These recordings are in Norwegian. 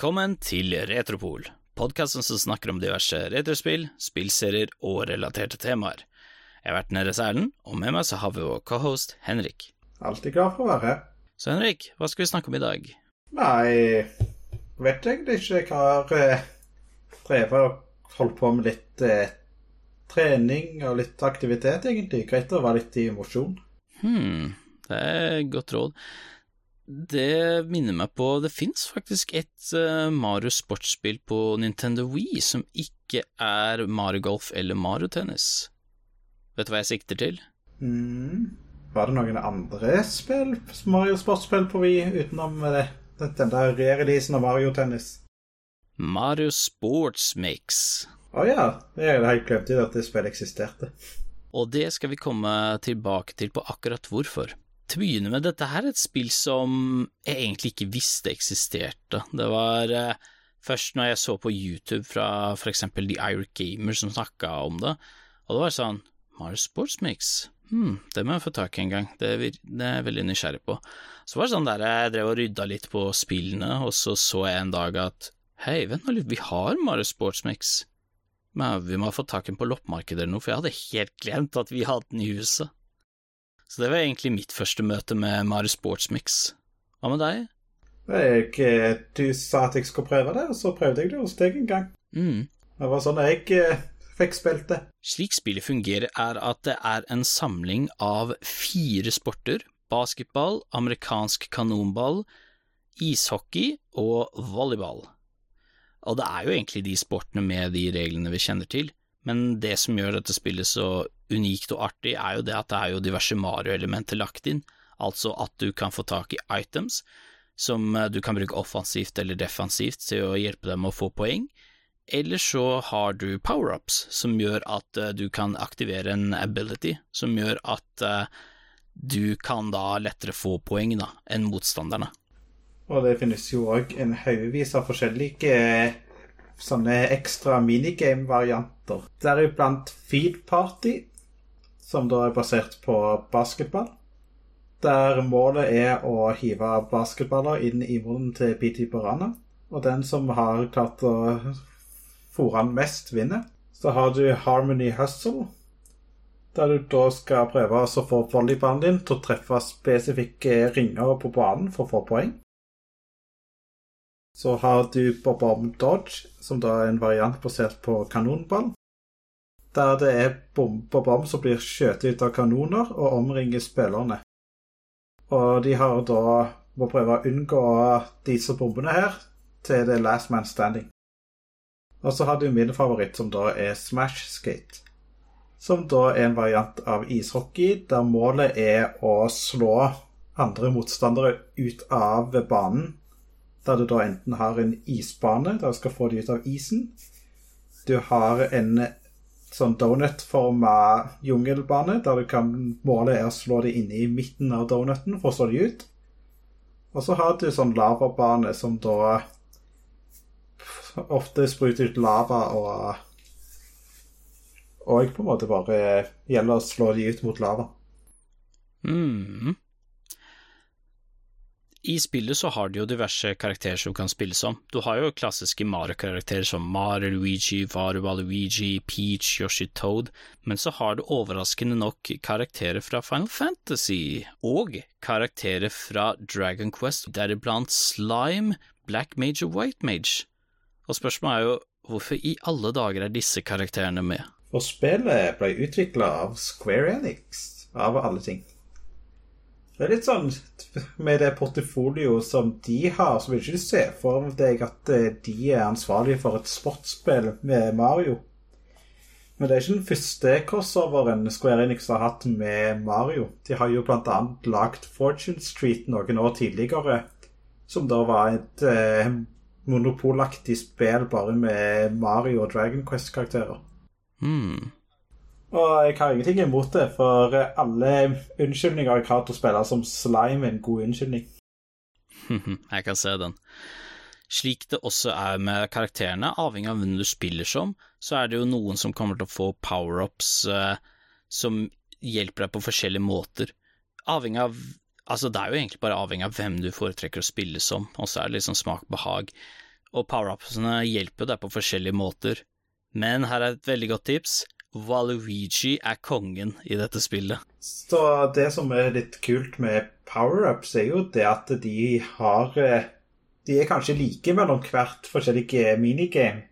Velkommen til Retropol, podkasten som snakker om diverse retrospill, spillserier og relaterte temaer. Jeg har vært nede hos Erlend, og med meg så har vi vår cohost Henrik. Alltid glad for å være her. Så Henrik, hva skal vi snakke om i dag? Nei, vet egentlig ikke. Jeg har eh, drevet og holdt på med litt eh, trening og litt aktivitet, egentlig. Greit å være litt i mosjon. Hm, det er godt råd. Det minner meg på Det fins faktisk et uh, Mario sportsspill på Nintendo Wii som ikke er Mario Golf eller Mario Tennis. Vet du hva jeg sikter til? Mm. Var det noen andre spill, Mario sportsspill på Wii, utenom det, den der re-releasen av Mario Tennis? Mario Sports Mix. Å oh, ja, jeg hadde helt glemt at det spillet eksisterte. Og det skal vi komme tilbake til på akkurat hvorfor til å begynne med, dette her er et spill som jeg egentlig ikke visste eksisterte. Det var eh, først når jeg så på YouTube fra eksempel The Irish Gamer som snakka om det, og det var sånn Mario Sports Mix, hm, det må jeg få tak i en gang, det er, det er jeg veldig nysgjerrig på. Så var det sånn der jeg drev og rydda litt på spillene, og så så jeg en dag at hei, vent nå litt, vi har Mario Sports Mix. Men vi må ha fått tak i den på loppemarkedet eller noe, for jeg hadde helt glemt at vi hadde den i huset. Så det var egentlig mitt første møte med Mari Sportsmix. Hva med deg? Jeg, eh, du sa at jeg skulle prøve det, og så prøvde jeg det hos deg en gang. Mm. Det var sånn jeg eh, fikk spilt det. Slik spillet fungerer, er at det er en samling av fire sporter. Basketball, amerikansk kanonball, ishockey og volleyball. Og det er jo egentlig de sportene med de reglene vi kjenner til, men det som gjør dette spillet så unikt og artig, er jo det at det er jo diverse Mario-elementer lagt inn, altså at du kan få tak i items som eh, du kan bruke offensivt eller defensivt til å hjelpe dem å få poeng, eller så har du power-ups som gjør at uh, du kan aktivere en ability som gjør at uh, du kan da lettere få poeng da, enn motstanderne. Og det finnes jo òg en haugevis av forskjellige sånne ekstra minigame-varianter. Deriblant Feed Party, som da er basert på basketball. Der målet er å hive basketballer inn i munnen til PT Barana. Og den som har klart å fòre han mest, vinner. Så har du Harmony Hustle, der du da skal prøve å få volleyballen din til å treffe spesifikke ringer på banen for å få poeng. Så har du Bob-Omb Dodge, som da er en variant basert på kanonball der det er Bob-Omb som blir skjøtet ut av kanoner og omringer spillerne. Og de har da må prøve å unngå disse bombene her til det er last man standing. Og så har du min favoritt, som da er Smash Skate. Som da er en variant av ishockey, der målet er å slå andre motstandere ut av banen. Der du da enten har en isbane, der du skal få de ut av isen. Du har en sånn donut-forma jungelbane, der du kan målet er å slå det inne i midten av donuten for å slå de ut. Og så har du sånn lavabane som da ofte spruter ut lava og Og på en måte bare gjelder å slå de ut mot lava. Mm. I spillet så har du jo diverse karakterer som kan spilles som. Du har jo klassiske Mario-karakterer som Mario, Luigi, Varuba, Luigi, Peach, Yoshi, Toad, men så har du overraskende nok karakterer fra Final Fantasy, og karakterer fra Dragon Quest, deriblant Slime, Black Mage og White Mage. Og spørsmålet er jo hvorfor i alle dager er disse karakterene med? Og spillet ble utvikla av Square Enix, av alle ting. Det er litt sånn med det portefolioet som de har, så vil ikke du se for deg at eh, de er ansvarlige for et sportsspill med Mario. Men det er ikke den første crossoveren Square Enix har hatt med Mario. De har jo bl.a. lagd Fortune Street noen år tidligere, som da var et eh, monopolaktig spill bare med Mario og Dragon Quest-karakterer. Hmm. Og jeg har ingenting imot det, for alle unnskyldninger jeg har til å spille som slime, en god unnskyldning. jeg kan se den. Slik det også er med karakterene, avhengig av hvem du spiller som, så er det jo noen som kommer til å få power-ups uh, som hjelper deg på forskjellige måter. Avhengig av Altså, det er jo egentlig bare avhengig av hvem du foretrekker å spille som, og så er det liksom smak behag. og power-upsene hjelper deg på forskjellige måter. Men her er et veldig godt tips. Valuigi er kongen i dette spillet. Så det som er litt kult med power-ups, er jo det at de har eh, De er kanskje like mellom hvert forskjellige minigame.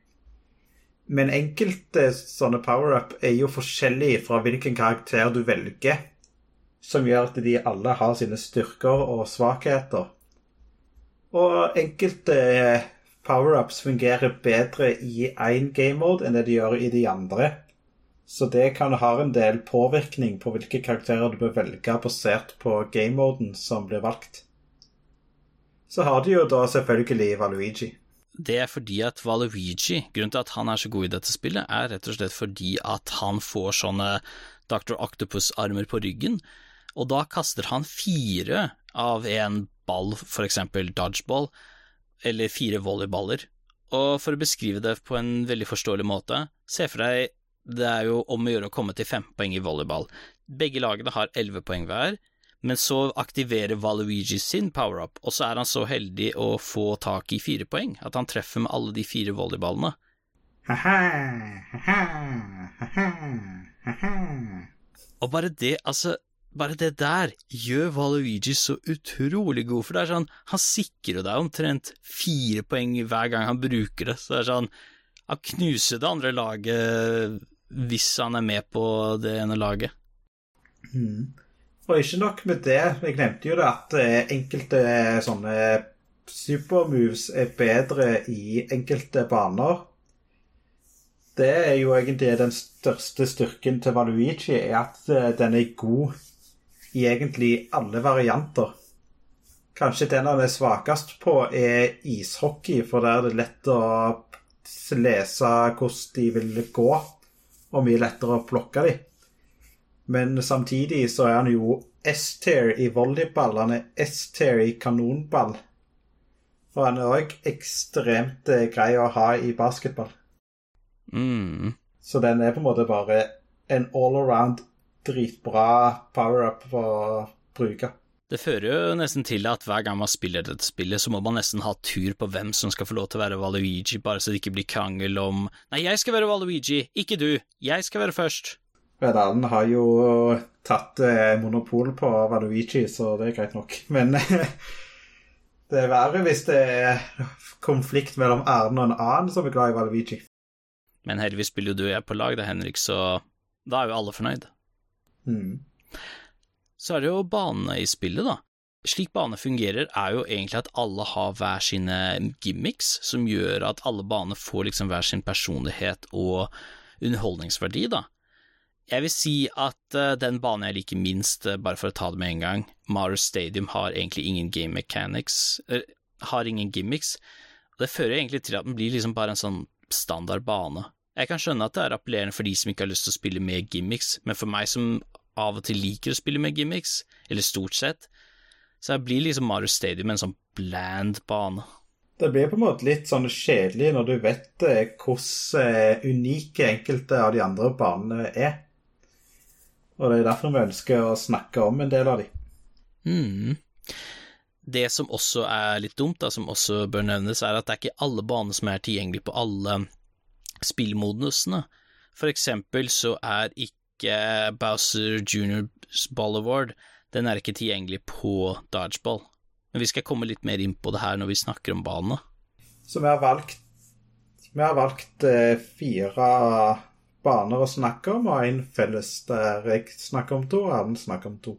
Men enkelte sånne power-up er jo forskjellige fra hvilken karakter du velger. Som gjør at de alle har sine styrker og svakheter. Og enkelte power-ups fungerer bedre i én game mode enn det de gjør i de andre. Så det kan ha en del påvirkning på hvilke karakterer du bør velge basert på game-moden som blir valgt. Så har de jo da selvfølgelig Valuigi. Det er fordi at Valuigi, grunnen til at han er så god i dette spillet, er rett og slett fordi at han får sånne Dr. Octopus-armer på ryggen, og da kaster han fire av en ball, for eksempel dodgeball, eller fire volleyballer. Og for å beskrive det på en veldig forståelig måte, se for deg det er jo om å gjøre å komme til fem poeng i volleyball. Begge lagene har elleve poeng hver, men så aktiverer Valuigi sin power-up, og så er han så heldig å få tak i fire poeng, at han treffer med alle de fire volleyballene. Og bare det, altså, bare det der gjør Valuigi så utrolig god, for det er sånn, han sikrer deg omtrent fire poeng hver gang han bruker det, så det er sånn, han knuser det andre laget hvis han er med på det ene laget. Mm. Og ikke nok med det, jeg glemte jo det at eh, enkelte sånne supermoves er bedre i enkelte baner. Det er jo egentlig den største styrken til Valuigi, er at eh, den er god i egentlig alle varianter. Kanskje den han er svakest på, er ishockey, for der er det lett å lese hvordan de vil gå, og mye lettere å plukke dem. Men samtidig så er han jo S-tier i volleyball, han er S-tier i kanonball. Og han er òg ekstremt eh, grei å ha i basketball. Mm. Så den er på en måte bare en all around dritbra power-up å bruke. Det fører jo nesten til at hver gang man spiller dette spillet, så må man nesten ha tur på hvem som skal få lov til å være Valuigi, bare så det ikke blir krangel om Nei, jeg skal være Valuigi, ikke du, jeg skal være først. Redalen har jo tatt eh, monopol på Valuigi, så det er greit nok. Men det er verre hvis det er konflikt mellom Erlend og en annen som er glad i Valuigi. Men heldigvis spiller jo du og jeg på lag da, Henrik, så da er jo alle fornøyd. Mm. Så er det jo banene i spillet, da. Slik bane fungerer, er jo egentlig at alle har hver sine gimmicks, som gjør at alle baner får liksom hver sin personlighet og underholdningsverdi, da. Jeg vil si at uh, den banen jeg liker minst, uh, bare for å ta det med en gang, Mario Stadium har egentlig ingen game mechanics, uh, har ingen gimmicks. Og det fører egentlig til at den blir liksom bare en sånn standard bane. Jeg kan skjønne at det er appellerende for de som ikke har lyst til å spille med gimmicks, men for meg som av og til liker å spille med gimmicks, eller stort sett, så jeg blir liksom Mario Stadium en sånn bland bane. Det blir på en måte litt sånn kjedelig når du vet eh, hvordan unike enkelte av de andre banene er. Og det er derfor vi ønsker å snakke om en del av de. Mm. Det som også er litt dumt, da, som også bør nevnes, er at det er ikke alle baner som er tilgjengelig på alle spillmodusene. For eksempel så er ikke Bowser Juniors Ball Award den er ikke tilgjengelig på dodgeball. Men vi skal komme litt mer inn på det her når vi snakker om banene. Så vi har valgt, vi har valgt eh, fire baner å snakke om, og en felles der jeg snakker om to, og Erlend snakker om to.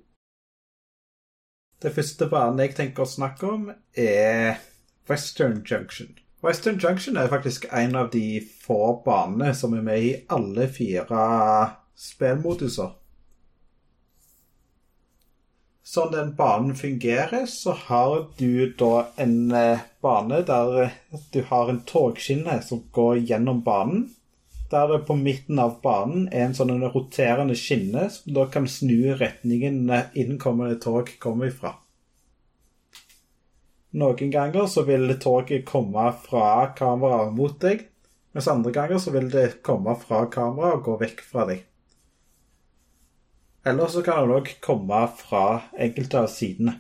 Det første banen jeg tenker å snakke om, er Western Junction. Western Junction er faktisk en av de få banene som er med i alle fire spillmoduser. Sånn den banen fungerer, så har du da en eh, bane der du har en togskinne som går gjennom banen der det på midten av banen er en sånn roterende skinne som da kan snu retningen innkommende tog kommer ifra. Noen ganger så vil toget komme fra kameraet mot deg, mens andre ganger så vil det komme fra kameraet og gå vekk fra deg. Eller så kan det òg komme fra enkelte av sidene.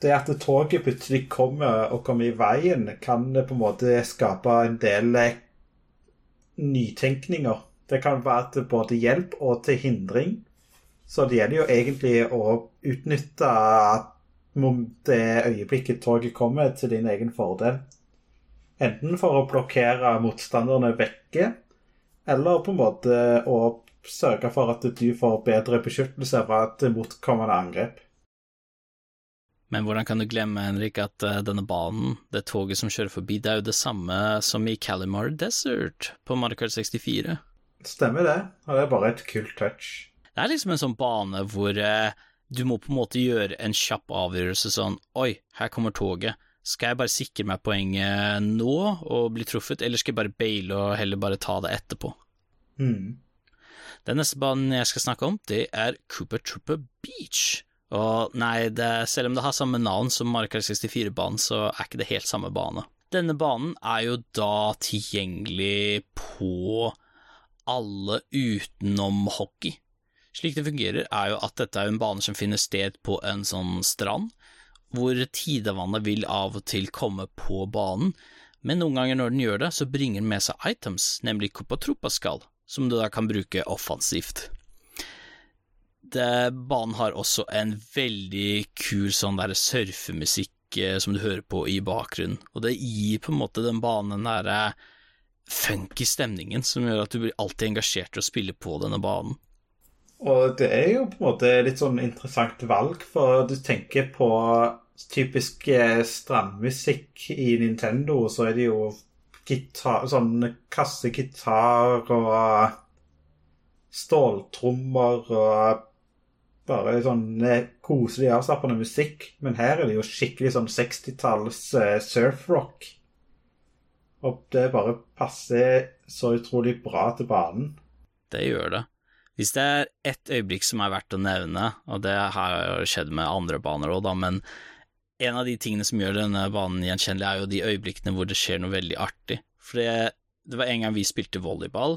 det at toget plutselig kommer og kommer i veien, kan på en måte skape en del eh, nytenkninger. Det kan være til både hjelp og til hindring. Så det gjelder jo egentlig å utnytte det øyeblikket toget kommer, til din egen fordel. Enten for å blokkere motstanderne vekke, eller på en måte å sørge for at du får bedre beskyttelse fra et motkommende angrep. Men hvordan kan du glemme, Henrik, at uh, denne banen, det toget som kjører forbi, det er jo det samme som i Calimar Desert på Mario Kart 64? Stemmer det, og det er bare et kult touch. Det er liksom en sånn bane hvor uh, du må på en måte gjøre en kjapp avgjørelse sånn Oi, her kommer toget. Skal jeg bare sikre meg poenget nå og bli truffet, eller skal jeg bare baile og heller bare ta det etterpå? Mm. Den neste banen jeg skal snakke om, det er Cooper Trooper Beach. Og nei, det, selv om det har samme navn som Marker 64-banen, så er ikke det helt samme bane. Denne banen er jo da tilgjengelig på alle utenom hockey. Slik det fungerer, er jo at dette er en bane som finner sted på en sånn strand, hvor tidevannet vil av og til komme på banen, men noen ganger når den gjør det, så bringer den med seg items, nemlig Copatropaskall, som du da kan bruke offensivt. Det, banen har også en veldig kul sånn der surfemusikk eh, som du hører på i bakgrunnen, og det gir på en måte den banen den derre funky stemningen som gjør at du blir alltid engasjert i å spille på denne banen. Og det er jo på en måte litt sånn interessant valg, for du tenker på typisk strammusikk strandmusikk i Nintendo, så er det jo gitar, sånn kassegitar og ståltrommer og bare sånn eh, koselig, avslappende musikk. Men her er det jo skikkelig sånn 60-talls uh, surfrock. Og det bare passer så utrolig bra til banen. Det gjør det. Hvis det er ett øyeblikk som er verdt å nevne, og det har skjedd med andre baner òg, men en av de tingene som gjør denne banen gjenkjennelig, er jo de øyeblikkene hvor det skjer noe veldig artig. For det, det var en gang vi spilte volleyball,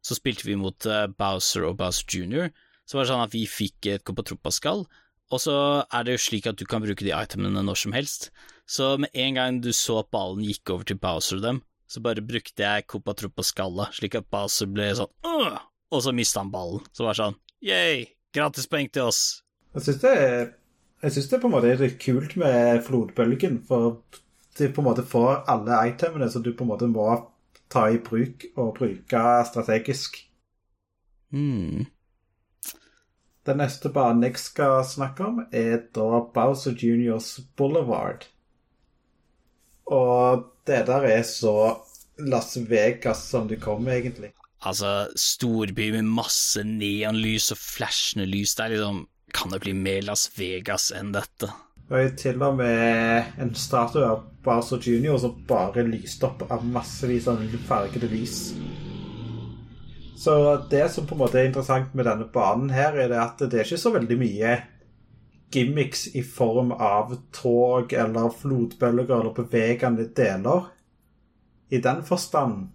så spilte vi mot uh, Bowser og Bowser Jr., så var det sånn at vi fikk et Copatropa-skall, og så er det jo slik at du kan bruke de itemene når som helst. Så med en gang du så at ballen gikk over til Bowser og dem, så bare brukte jeg Copatropa-skallet, slik at Bowser ble sånn Åh! Og så mista han ballen. Så var det sånn Yay! Gratispoeng til oss. Jeg syns det, det på en måte er litt kult med flodbølgen, for du på en måte får alle itemene som du på en måte må ta i bruk og bruke strategisk. Mm. Den neste banen jeg skal snakke om, er da Bowser Juniors Boulevard. Og det der er så Las Vegas som du kommer, egentlig. Altså, storby med masse neonlys og flashende lys. Det er liksom Kan det bli mer Las Vegas enn dette? Det er til og med en statue av Barso Junior som bare lyste opp av massevis av fargede lys. Så det som på en måte er interessant med denne banen her, er det at det er ikke så veldig mye gimmicks i form av tog eller flodbølger eller bevegende deler i den forstand.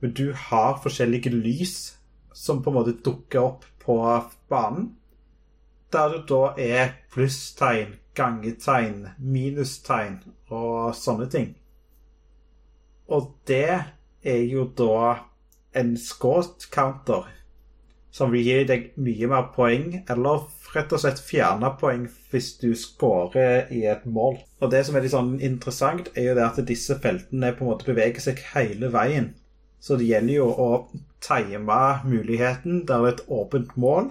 Men du har forskjellige lys som på en måte dukker opp på banen. Der det da er plusstegn, gangetegn, minustegn og sånne ting. Og det er jo da en scoret counter som vil gi deg mye mer poeng, eller rett og slett fjerne poeng hvis du scorer i et mål. Og det som er litt sånn interessant, er jo det at disse feltene på en måte beveger seg hele veien. Så det gjelder jo å time muligheten det er et åpent mål,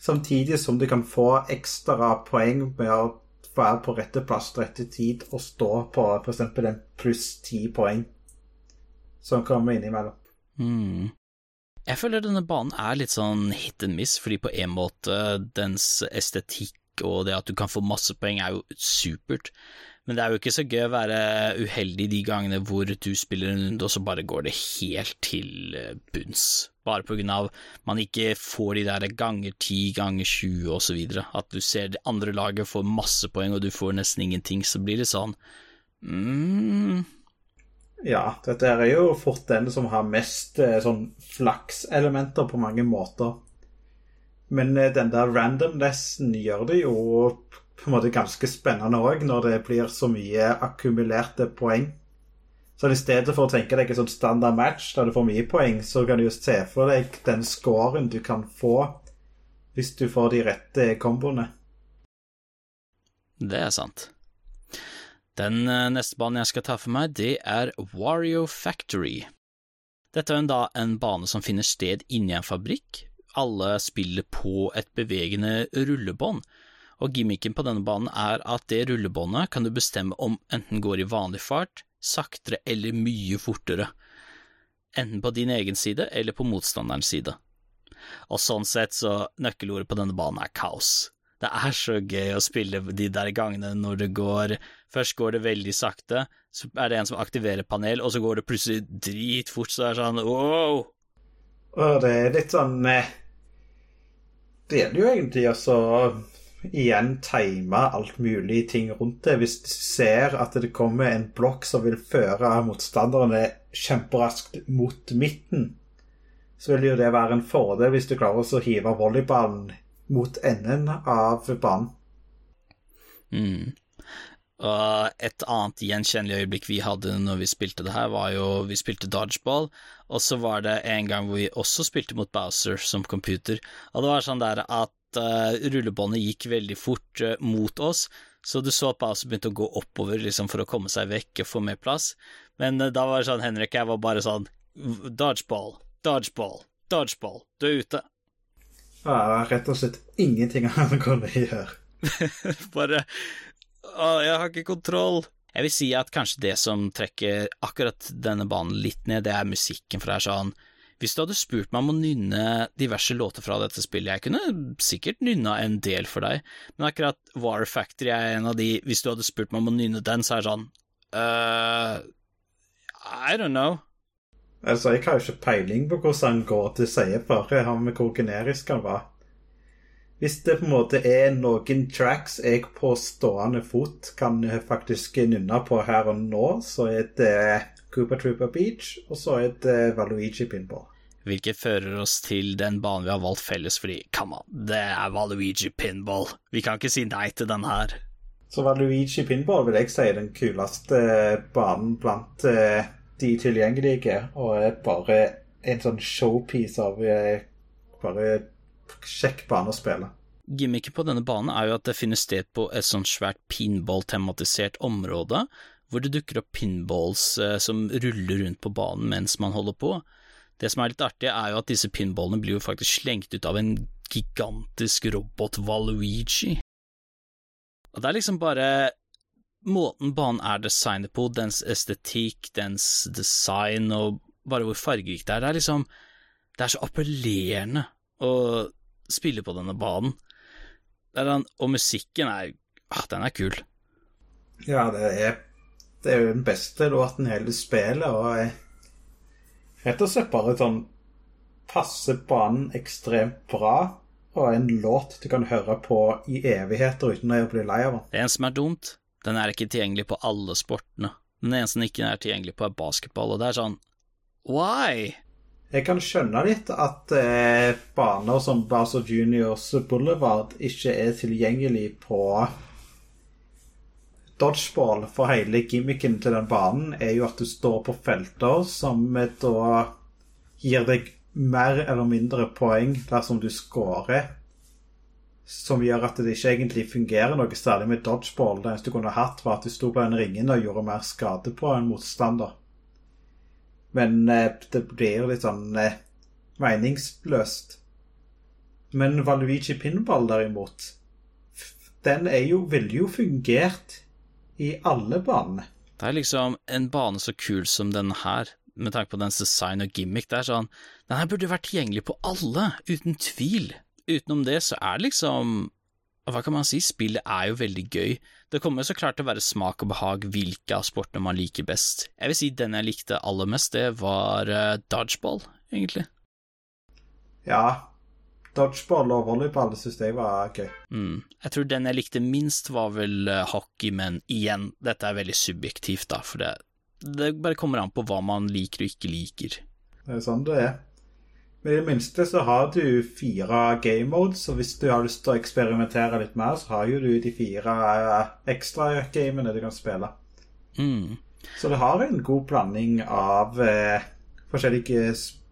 samtidig som du kan få ekstra poeng med å være på rette plass til rette tid og stå på f.eks. en pluss ti poeng som kommer innimellom. Mm. Jeg føler denne banen er litt sånn hit and miss, fordi på en måte dens estetikk og det at du kan få masse poeng er jo supert, men det er jo ikke så gøy å være uheldig de gangene hvor du spiller en runde og så bare går det helt til eh, bunns, bare på grunn av man ikke får de der ganger 10, ganger 20 og så videre, at du ser det andre laget får masse poeng og du får nesten ingenting, så blir det sånn. Mm, ja, dette er jo fort den som har mest eh, sånn flakselementer på mange måter. Men eh, den der randomnessen gjør det jo på en måte ganske spennende òg, når det blir så mye akkumulerte poeng. Så i stedet for å tenke deg et sånt standard match der du får mye poeng, så kan du just se for deg den scoren du kan få hvis du får de rette komboene. Det er sant. Den eh, neste banen jeg skal ta for meg, det er Wario Factory. Dette er da en bane som finner sted inni en fabrikk. Alle spiller på et bevegende rullebånd, og gimmicken på denne banen er at det rullebåndet kan du bestemme om enten går i vanlig fart, saktere eller mye fortere, enten på din egen side eller på motstanderens side. Og sånn sett så nøkkelordet på denne banen er kaos. Det er så gøy å spille de der gangene når det går Først går det veldig sakte, så er det en som aktiverer panel, og så går det plutselig dritfort, så er det sånn wow! Og det er litt sånn eh, Det gjelder jo egentlig også igjen time alt mulig ting rundt det. Hvis du ser at det kommer en blokk som vil føre motstanderne kjemperaskt mot midten, så vil jo det være en fordel hvis du klarer å hive volleyballen mot enden av banen. Mm. Og et annet gjenkjennelig øyeblikk vi hadde når vi spilte det her, var jo vi spilte dodgeball, og så var det en gang hvor vi også spilte mot Bowser som computer, og det var sånn der at uh, rullebåndet gikk veldig fort uh, mot oss, så du så at Bowser begynte å gå oppover liksom for å komme seg vekk og få mer plass, men uh, da var det sånn Henrik, jeg var bare sånn dodgeball, dodgeball, dodgeball, du er ute. Ja, rett og slett ingenting han kunne gjøre. bare å, jeg har ikke kontroll. Jeg vil si at kanskje det som trekker akkurat denne banen litt ned, det er musikken, for det er sånn Hvis du hadde spurt meg om å nynne diverse låter fra dette spillet, jeg kunne sikkert nynna en del for deg, men akkurat War Factory er en av de Hvis du hadde spurt meg om å nynne den, så er det sånn uh, I don't know. Altså, jeg har jo ikke peiling på hvordan han går til seier, bare har med hvor generisk han var. Hvis det på en måte er noen tracks jeg på stående fot kan faktisk nynne på her og nå, så er det Cooper Trooper Beach, og så er det Valuigi Pinball. Hvilket fører oss til den banen vi har valgt felles, fordi come on, det er Valuigi Pinball. Vi kan ikke si nei til den her. Så Valuigi Pinball vil jeg si er den kuleste banen blant uh, de tilgjengelige, og er bare en sånn showpiece av uh, bare kjekk bane å spille. Gimmicket på denne banen er jo at det finner sted på et sånt svært pinball-tematisert område, hvor det dukker opp pinballs eh, som ruller rundt på banen mens man holder på. Det som er litt artig, er jo at disse pinballene blir jo faktisk slengt ut av en gigantisk robot Valuigi. Og det er liksom bare måten banen er designet på, dens estetikk, dens design og bare hvor fargerikt det er. Det er liksom Det er så appellerende å spille på denne banen. Den, og musikken er ah, Den er kul. Ja, det er, det er jo den beste låten i hele spillet, og jeg, rett og slett bare sånn passer banen ekstremt bra. Og en låt du kan høre på i evigheter uten å bli lei av den. Det eneste som er dumt, den er ikke tilgjengelig på alle sportene. Den eneste den ikke er tilgjengelig på, er basketball, og det er sånn Why? Jeg kan skjønne litt at eh, baner som Bowser Juniors Boulevard ikke er tilgjengelig på dodgeball, for hele gimmicken til den banen er jo at du står på felter som da gir deg mer eller mindre poeng dersom du scorer. Som gjør at det ikke egentlig fungerer noe særlig med dodgeball. Det eneste du kunne hatt, var at du sto på den ringen og gjorde mer skade på en motstander. Men eh, det blir litt sånn eh, meningsløst. Men Valuigi Pinball, derimot, den er jo, ville jo fungert i alle banene. Det er liksom en bane så kul som den her, med tanke på dens design og gimmick. Det er sånn Den her burde vært tilgjengelig på alle, uten tvil. Utenom det så er det liksom hva kan man si, spillet er jo veldig gøy. Det kommer så klart til å være smak og behag hvilke av sportene man liker best. Jeg vil si den jeg likte aller mest, det var uh, dodgeball, egentlig. Ja, dodgeball og volleyball syns jeg var gøy. Mm. Jeg tror den jeg likte minst var vel uh, hockey, men igjen, dette er veldig subjektivt, da, for det, det bare kommer an på hva man liker og ikke liker. Det er sånn det er. Men i det minste så har du fire game modes, så hvis du har lyst til å eksperimentere litt mer, så har jo du de fire eh, ekstra gamene du kan spille. Mm. Så det har en god blanding av eh, forskjellige spill,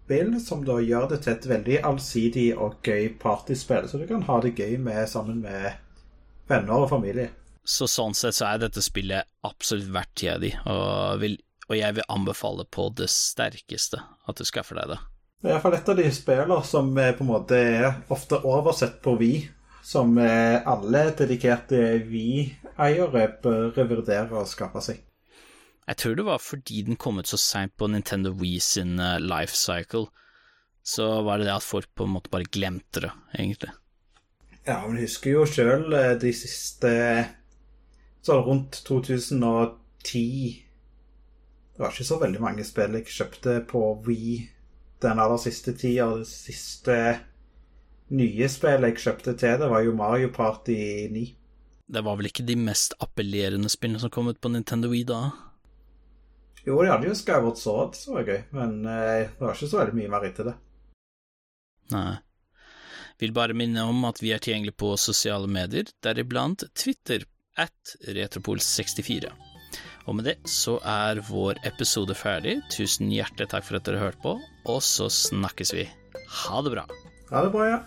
som da gjør det til et veldig allsidig og gøy partyspill. Så du kan ha det gøy med, sammen med venner og familie. Så sånn sett så er dette spillet absolutt verdt tida di, og, vil, og jeg vil anbefale på det sterkeste at du skaffer deg det. Det er iallfall et av de spillene som på en måte er ofte oversett på Vi, som alle dedikerte Vi-eiere bør vurdere å skaffe seg. Jeg tror det var fordi den kom ut så seint på Nintendo Wii sin uh, life cycle, så var det det at folk på en måte bare glemte det, egentlig. Ja, men jeg husker jo sjøl de siste Så rundt 2010 Det var ikke så veldig mange spill jeg kjøpte på Wii den aller siste tida. Det siste nye spillet jeg kjøpte til det, var jo Mario Party 9. Det var vel ikke de mest appellerende spillene som kom ut på Nintendo Wii da? Jo, de hadde jo Skyward Sword, som var gøy, men eh, det var ikke så veldig mye mer etter det. Nei. Vil bare minne om at vi er tilgjengelig på sosiale medier, deriblant Twitter at Retropol64. Og med det så er vår episode ferdig. Tusen hjertelig takk for at dere hørte på, og så snakkes vi. Ha det bra. Ha det bra, ja.